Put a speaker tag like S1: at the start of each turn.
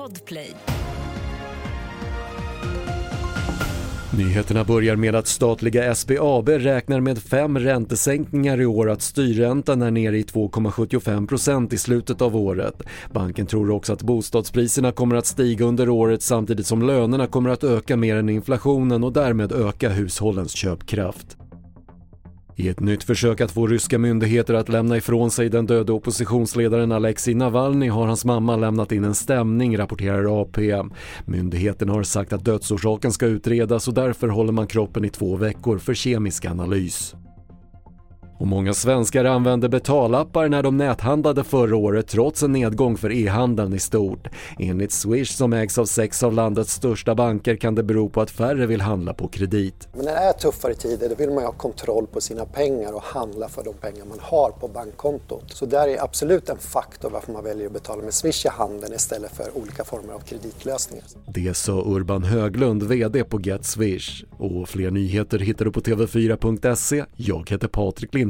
S1: Podplay.
S2: Nyheterna börjar med att statliga SBAB räknar med fem räntesänkningar i år att styrräntan är nere i 2,75% i slutet av året. Banken tror också att bostadspriserna kommer att stiga under året samtidigt som lönerna kommer att öka mer än inflationen och därmed öka hushållens köpkraft. I ett nytt försök att få ryska myndigheter att lämna ifrån sig den döde oppositionsledaren Alexei Navalny har hans mamma lämnat in en stämning, rapporterar AP. Myndigheten har sagt att dödsorsaken ska utredas och därför håller man kroppen i två veckor för kemisk analys. Och många svenskar använde betalappar när de näthandlade förra året trots en nedgång för e-handeln i stort. Enligt Swish som ägs av sex av landets största banker kan det bero på att färre vill handla på kredit.
S3: Men när det är tuffare tider då vill man ha kontroll på sina pengar och handla för de pengar man har på bankkontot. Så där är absolut en faktor varför man väljer att betala med Swish i handeln istället för olika former av kreditlösningar.
S2: Det sa Urban Höglund, VD på Get Swish. Och fler nyheter hittar du på TV4.se. Jag heter Patrik Lind